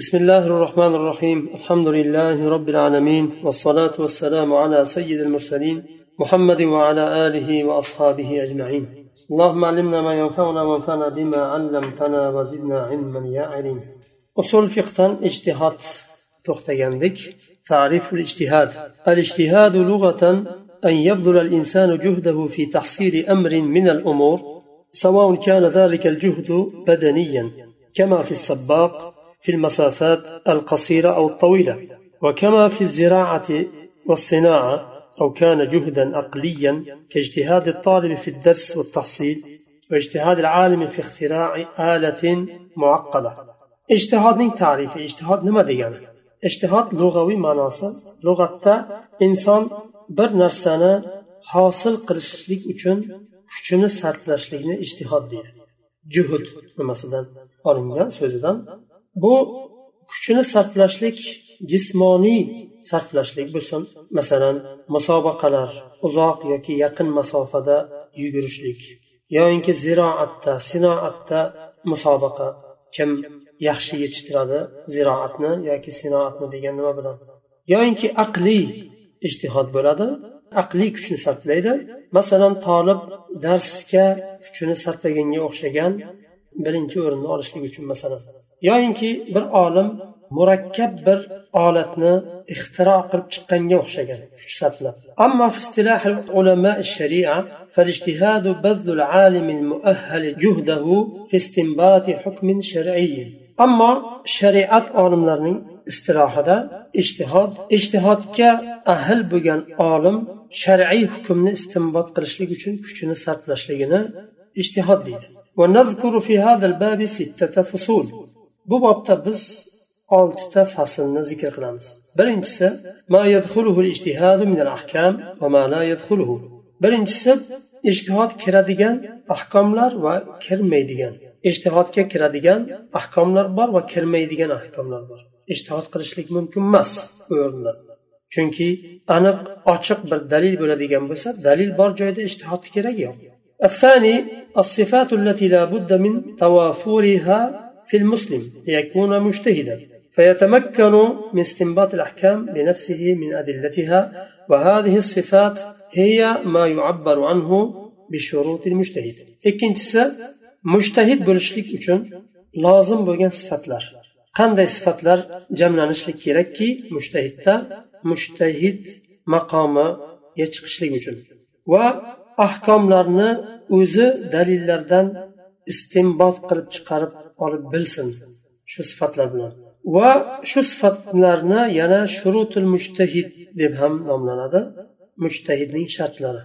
بسم الله الرحمن الرحيم الحمد لله رب العالمين والصلاة والسلام على سيد المرسلين محمد وعلى آله وأصحابه أجمعين اللهم علمنا ما ينفعنا وانفعنا بما علمتنا وزدنا علما يا عليم أصول فقه اجتهاد تختيندك تعريف الاجتهاد الاجتهاد لغة أن يبذل الإنسان جهده في تحصيل أمر من الأمور سواء كان ذلك الجهد بدنيا كما في السباق في المسافات القصيرة أو الطويلة. وكما في الزراعة والصناعة أو كان جهدا عقليا كاجتهاد الطالب في الدرس والتحصيل واجتهاد العالم في اختراع آلة معقدة. اجتهاد تعريف اجتهاد نما ديانا اجتهاد لغوي معناصي لغة إنسان bir narsani hosil qilishlik uchun kuchini sarflashlikni ijtihod deydi juhud nimasidan olingan so'zidan bu kuchini sarflashlik jismoniy sarflashlik bo'lsin. Masalan musobaqalar uzoq yoki yaqin masofada yugurishlik yoyinki ziroatda sinoatda musobaqa. Kim yaxshi yetishtiradi ziroatni yoki sinoatni degan nima bilan? Yoyinki aqliy ijtihod bo'ladi aqliy kuchni sarflaydi. Masalan tolib darsga kuchini sarflaganga o'xshagan birinchi o'rinni olishlik uchun masalan yoyinki bir olim murakkab bir olatni ixtiro qilib chiqqanga o'xshagan kuch sarflab ammo istilah ulama sharia فالاجتهاد بذل العالم المؤهل جهده في استنباط حكم شرعي أما شريعة عالمlarning istilohida ijtihod ijtihodga ahl bo'lgan olim shar'iy hukmni istinbot qilishlik uchun kuchini sarflashligini ijtihod deydi ونذكر في هذا الباب ستة فصول bu bobda biz oltita faslni zikr qilamiz birinchisi ما يدخله الاجتهاد من الأحكام وما لا يدخله birinchisi ijtihod kiradigan ahkomlar va kirmaydigan ijtihodga kiradigan ahkomlar bor va kirmaydigan ahkomlar bor ijtihod qilishlik mumkin emas u o'rinda chunki aniq ochiq bir dalil bo'ladigan bo'lsa dalil bor joyda ijtihod keragi yo'q الثاني الصفات التي لا بد من توافرها في المسلم ليكون مجتهدا فيتمكن من استنباط الأحكام بنفسه من أدلتها وهذه الصفات هي ما يعبر عنه بشروط المجتهد ikkinchisi mushtahid bo'lishlik uchun lozim bo'lgan sifatlar qanday sifatlar jamlanishlik kerakki mushtahidda mushtahid maqomiga chiqishlik uchun va ahkomlarni o'zi dalillardan istinbot qilib chiqarib olib bilsin shu sifatlar bilan va shu sifatlarni yana shurutul mushtahid deb ham nomlanadi mushtahidning shartlari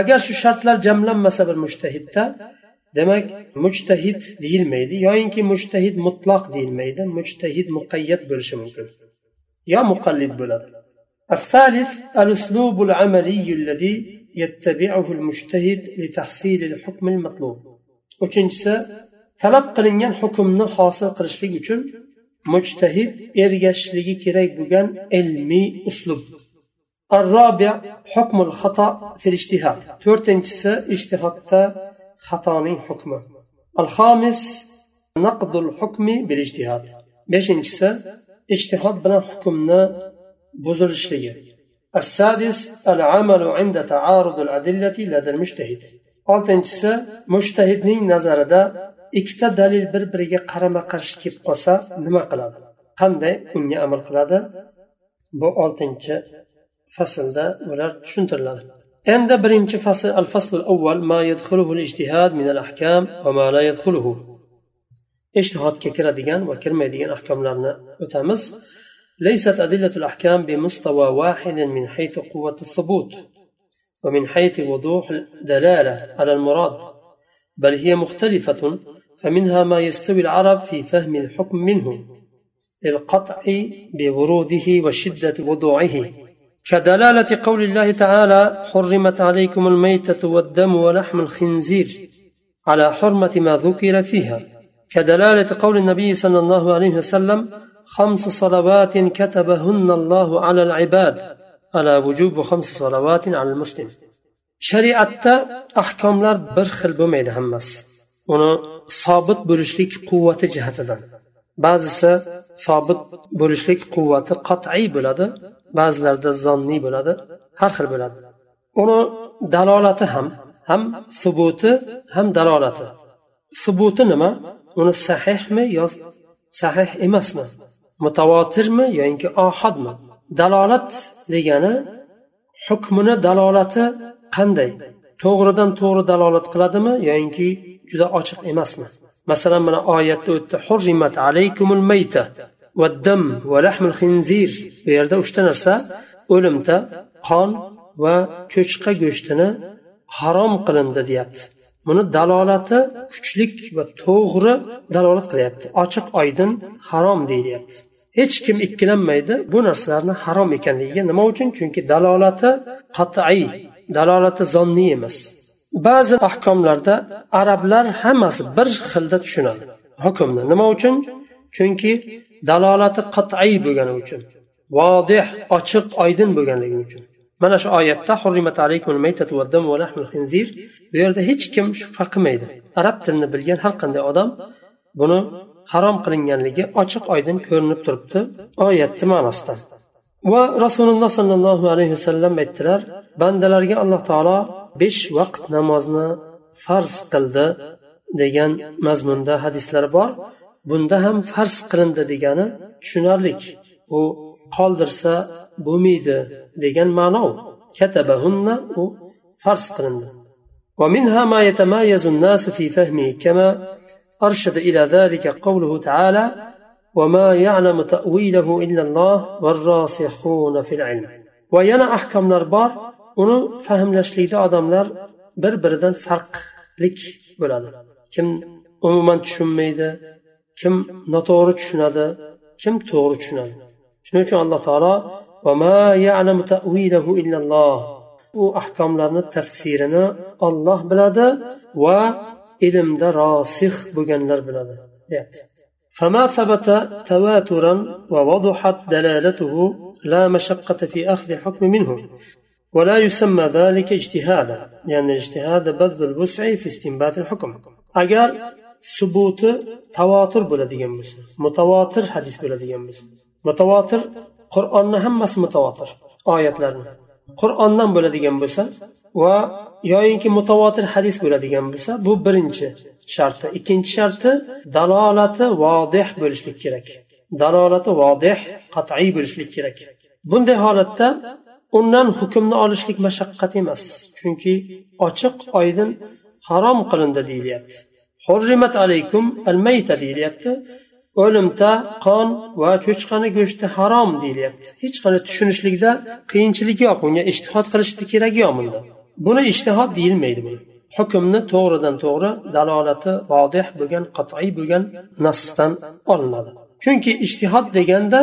agar shu shartlar jamlanmasa bir mushtahidda demak mujtahid deyilmaydi yoyinki mujtahid mutloq deyilmaydi mujtahid muqayyat bo'lishi mumkin yo muqallid bo'ladi الثالث الأسلوب العملي الذي يتبعه المجتهد لتحصيل الحكم المطلوب uchinchisi talab qilingan hukmni hosil qilishlik uchun mujtahid ergashishligi kerak bo'lgan ilmiy uslub الرابع حكم الخطأ في الاجتهاد to'rtinchisi ijtihodda xatoning hukmi الخامس نقض الحكم بالاجتهاد beshinchisi ijtihod bilan hukmni buzilishligi السادس العمل عند تعارض الأدلة لدى المجتهد oltinchisi mushtahidning nazarida ikkita dalil bir biriga qarama qarshi kelib qolsa nima qiladi qanday unga amal qiladi bu oltinchi faslda ular tushuntiriladi endi birinchi fasl al fasl avval ma yadkhuluhu al-ijtihad min al-ahkam va ma la yadkhuluhu ijtihodga kiradigan va kirmaydigan ahkomlarni o'tamiz ليست أدلة الأحكام بمستوى واحد من حيث قوة الثبوت ومن حيث وضوح الدلالة على المراد بل هي مختلفة فمنها ما يستوي العرب في فهم الحكم منه للقطع بوروده وشدة وضوعه. كدلالة قول الله تعالى حرمت عليكم الميتة والدم ولحم الخنزير على حرمة ما ذكر فيها كدلالة قول النبي صلى الله عليه وسلم خمس صلوات كتبهن الله على العباد على وجوب خمس صلوات على المسلم shariatda ahkomlar bir xil bo'lmaydi hammasi uni sobit bo'lishlik quvvati jihatidan ba'zisi sobit bo'lishlik quvvati qat'iy bo'ladi ba'zilarida zonniy bo'ladi har xil bo'ladi uni dalolati ham ham subuti ham dalolati subuti nima uni sahihmi yo sahih emasmi Mutavotirmi yoinki ohadmi? Dalolat degani hukmini dalolati qanday? To'g'ridan to'g'ri dalolat qiladimi yoinki juda ochiq emasmi? Masalan mana oyatda o'tdi hurrimat alaykumul mayta vaddam va lahmul xinzir bu yerda uchta narsa o'limta qon va cho'chqa go'shtini harom qilindi deyapti. Buni dalolati kuchlik va to'g'ri dalolat qilyapti. Ochiq oydin harom deyilyapti hech kim ikkilanmaydi bu narsalarni harom ekanligiga nima uchun? Chunki dalolati qat'iy dalolati zonniy emas. Ba'zi ahkomlarda arablar hammasi bir xilda tushunadi. Hukmni nima uchun? Chunki dalolati qat'iy bo'lgani uchun vodih ochiq oydin bo'lganligi uchun. Mana shu oyatda bu yerda hech kim shubha qilmaydi. Arab tilini bilgan har qanday odam buni harom qilinganligi ochiq oydin ko'rinib turibdi oyatni ma'nosidan va rasululloh sollallohu alayhi vasallam aytdilar bandalarga alloh taolo besh vaqt namozni farz qildi degan mazmunda hadislar bor bunda ham farz qilindi degani tushunarli u qoldirsa bo'lmaydi degan ma'no katabahunna u farz qilindi ومنها ما يتمايز الناس في فهمه كما أرشد إلى ذلك قوله تعالى وما يعلم تأويله إلا الله والراسخون في العلم وينا أحكام نربار uni fahmlashlikda odamlar bir biridan farqlik bo'ladi kim umuman tushunmaydi kim noto'g'ri tushunadi kim to'g'ri tushunadi shuning uchun alloh taolo u ahkomlarni tafsirini olloh biladi va ilmda rosix bo'lganlar biladi deyapti فما ثبت تواترا ووضحت دلالته لا مشقة في أخذ الحكم منه ولا يسمى ذلك اجتهادا لأن يعني الاجتهاد بذل الوسع في استنبات الحكم أجر ثبوت تواتر bo'ladigan bo'lsa mutavotir hadis bo'ladigan bo'lsa mutavotir qur'onni hammasi mutavotir oyatlarni qur'ondan bo'ladigan bo'lsa va yoyinki mutavotir hadis bo'ladigan bo'lsa bu birinchi sharti. Ikkinchi sharti dalolati vodih bo'lishlik kerak. Dalolati vodih qat'iy bo'lishlik kerak. Bunday holatda undan hukmni olishlik mashaqqat emas chunki ochiq oydin harom qilindi deyilyapti. Hurrimat alaykum al mayta deyilyapti. O'limta qon va cho'chqani go'shti harom deyilyapti. Hech qanday tushunishlikda qiyinchilik yo'q bunga ishtihod qilishni keragi yo'q bunda buni ishtihod deyilmaydi. Buni hukmni to'g'ridan to'g'ri dalolati vodih bo'lgan qat'iy bo'lgan nasdan olinadi. Chunki ishtihod deganda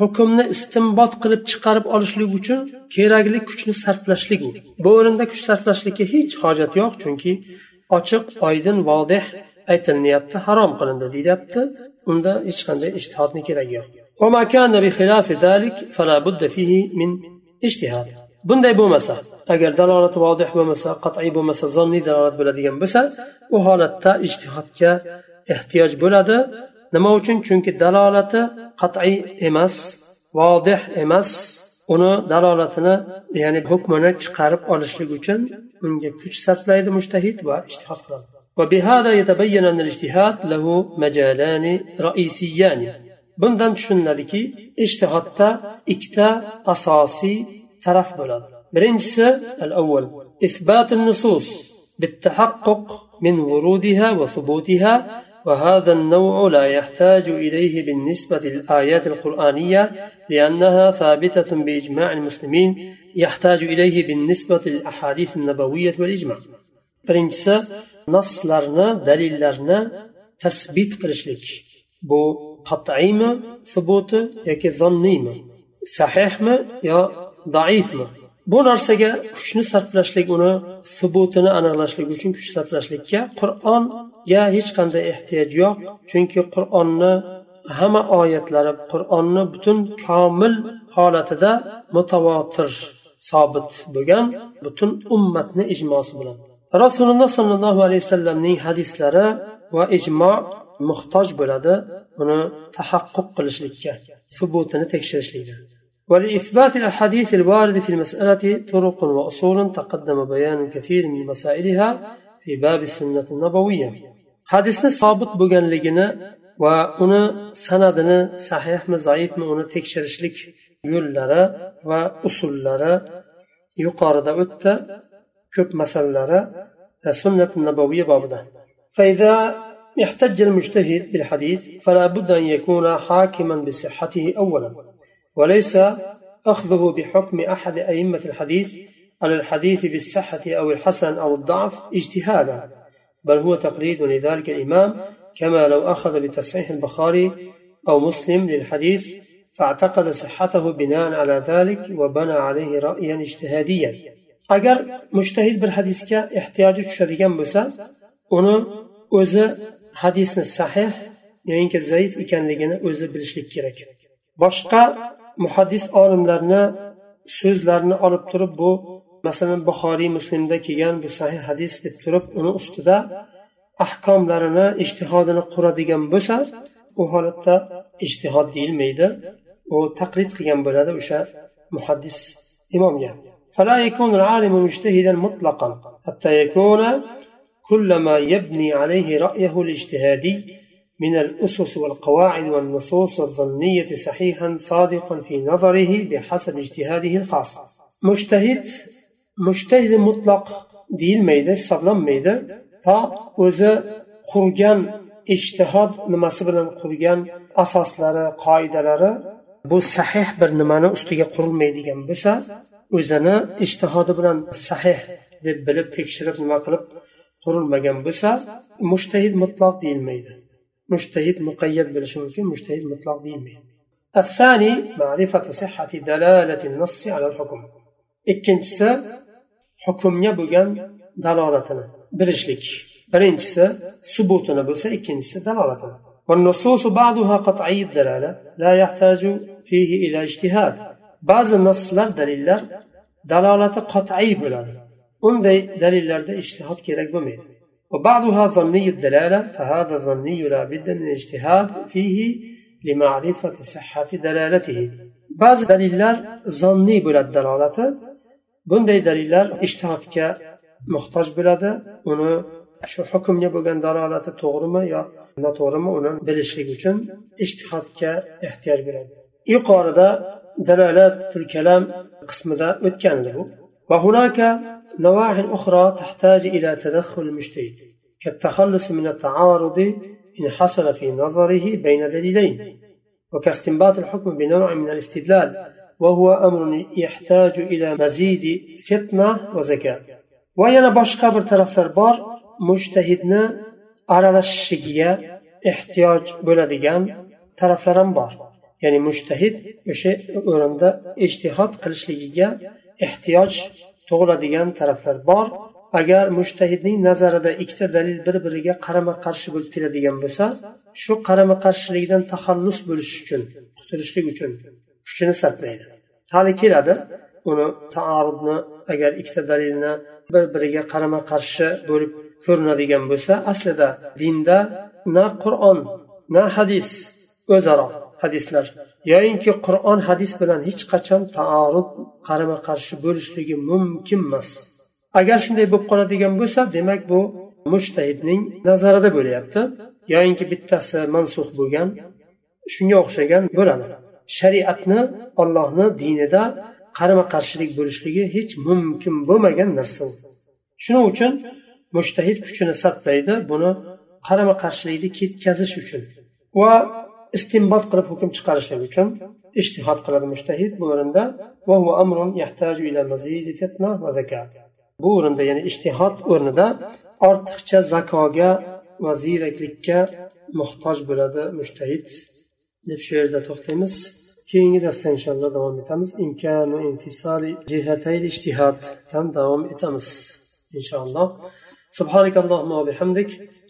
hukmni istinbot qilib chiqarib olishlik uchun kerakli kuchni sarflashlik bu o'rinda kuch sarflashlikka hech hojat yo'q chunki ochiq oydin vodih aytilinyapti harom qilindi deyilyapti unda hech qanday ishtihodni keragi yo'q. bunday bo'lmasa agar dalolati vodih bo'lmasa qat'iy bo'lmasa zonniy dalolat bo'ladigan bo'lsa u holatda ijtihodga ehtiyoj bo'ladi nima uchun chunki dalolati qat'iy emas vodih emas uni dalolatini ya'ni hukmini chiqarib olishlik uchun unga kuch sarflaydi mushtahid va ishtihod qiladi وبهذا يتبين أن الاجتهاد له مجالان رئيسيان bundan tushuniladiki ijtihodda ikkita asosiy taraf bo'ladi birinchisi al avval إثبات النصوص بالتحقق من ورودها وثبوتها وهذا النوع لا يحتاج إليه بالنسبة للآيات القرآنية لأنها ثابتة بإجماع المسلمين يحتاج إليه بالنسبة للأحاديث النبوية والإجماع. birinchisi naslarni dalillarni tasbit qilishlik bu qat'iymi subuti yoki zonniymi sahihmi yo zaifmi bu narsaga kuchni sarflashlik uni subutini aniqlashlik uchun kuch sarflashlikka qur'onga hech qanday ehtiyoj yo'q. Chunki qur'onni hamma oyatlari qur'onni butun komil holatida mutavotir sobit bo'lgan butun ummatni ijmosi bilan. Rasululloh sollallohu alayhi vasallamning hadislari va ijmo muhtoj bo'ladi. Uni tahaqquq qilishlikka subutini tekshirishlikka. ولإثبات الأحاديث الواردة في المسألة طرق وأصول تقدم بيان كثير من مسائلها في باب السنة النبوية. حديثنا صابت بغنلغنا va uni sanadini sahihmi zaifmi uni tekshirishlik yo'llari va usullari yuqorida o'tdi ko'p masalalari sunnat nabaviy bobida فإذا احتج المجتهد بالحديث فلا بد أن يكون حاكما بصحته أولا. وليس أخذه بحكم أحد أئمة الحديث على الحديث بالصحة أو الحسن أو الضعف اجتهادا بل هو تقليد لذلك الإمام كما لو أخذ بتصحيح البخاري أو مسلم للحديث فاعتقد صحته بناء على ذلك وبنى عليه رأيا اجتهاديا. agar mushtahid bir hadisga ehtiyoji tushadigan bo'lsa uni o'zi hadisni sahih yoinki zaif ekanligini o'zi bilishlik kerak boshqa muhaddis olimlarni so'zlarini olib turib bu masalan buxoriy muslimda kelgan bu sahih hadis deb turib uni ustida ahkomlarini ijtihodini quradigan bo'lsa u holatda ijtihod deyilmaydi u taqlid qilgan bo'ladi o'sha muhaddis imomga فلا يكون العالم مجتهدا مطلقا حتى يكون كل ما يبني عليه رأيه الاجتهادي من الأسس والقواعد والنصوص الظنية صحيحا صادقا في نظره بحسب اجتهاده الخاص مجتهد مجتهد مطلق ديل ميدة صبلان ميدة to o'zi qurgan ishtihod nimasi bilan qurgan asoslari qoidalari bu sahih bir nimani ustiga qurilmaydigan bo'lsa o'zini ishtihodi bilan sahih deb bilib tekshirib nima qilib qurilmagan bo'lsa mushtahid mutloq deyilmaydi mushtahid muqayyat bo'lishi mumkin mushtahid mutloq deyilmaydi الثاني معرفة صحة دلالة النص على الحكم ikkinchisi hukmga bo'lgan dalolatini bilishlik birinchisi subutini bo'lsa ikkinchisi dalolatini والنصوص بعضها قطعي الدلالة لا يحتاج فيه إلى اجتهاد بعض النصlar dalillar dalolati qat'iy bo'ladi unday dalillarda ijtihod kerak bo'lmaydi وبعضها ظني الدلالة فهذا الظني لا بد من الاجتهاد فيه لمعرفة صحة دلالته بعض dalillar zonniy bo'ladi dalolati bunday dalillar ijtihodga muhtoj bo'ladi uni shu hukmga bo'lgan dalolati to'g'rimi yo noto'g'rimi uni bilishlik uchun ijtihodga ehtiyoj bo'ladi yuqorida dalalatul kalam qismida o'tgan edi bu وهناك نواح أخرى تحتاج إلى تدخل المجتهد كالتخلص من التعارض إن حصل في نظره بين دليلين وكاستنباط الحكم بنوع من الاستدلال وهو أمر يحتاج إلى مزيد فطنة وذكاء yana boshqa bir taraflar bor mushtahidni aralashishiga ehtiyoj bo'ladigan taraflar ham bor ya'ni mushtahid o'sha o'rinda ijtihod qilishligiga ehtiyoj tug'iladigan taraflar bor. Agar mushtahidning nazarida ikkita dalil bir biriga qarama qarshi bo'lib keladigan bo'lsa shu qarama qarshilikdan taxallus bo'lish uchun qutulishlik uchun kuchini sarflaydi. Hali keladi uni taarudni agar ikkita dalilni bir biriga qarama qarshi bo'lib ko'rinadigan bo'lsa aslida dinda na qur'on na hadis o'zaro hadislar. Yoyinki qur'on hadis bilan hech qachon taarud qarama qarshi bo'lishligi mumkin emas. Agar shunday bo'lib qoladigan bo'lsa demak bu mushtahidning nazarida bo'lyapti. Yoyinki bittasi mansux bo'lgan shunga o'xshagan bo'ladi. Shariatni ollohni dinida qarama qarshilik bo'lishligi hech mumkin bo'lmagan narsa shuning uchun mushtahid kuchini sarflaydi buni qarama qarshilikni ketkazish uchun. Va istinbat qilib hukm chiqarishlik uchun ishtihod qiladi mushtahid bu o'rinda bu o'rinda ya'ni ishtihod o'rnida ortiqcha zakoga va ziyraklikka muhtoj bo'ladi mushtahid deb shu yerda to'xtaymiz. Keyingi darsda inshaalloh davom etamiz. İmkanu intisali jihatayl ijtihoddan davom etamiz inshaalloh. Subhanak allohumma bihamdik.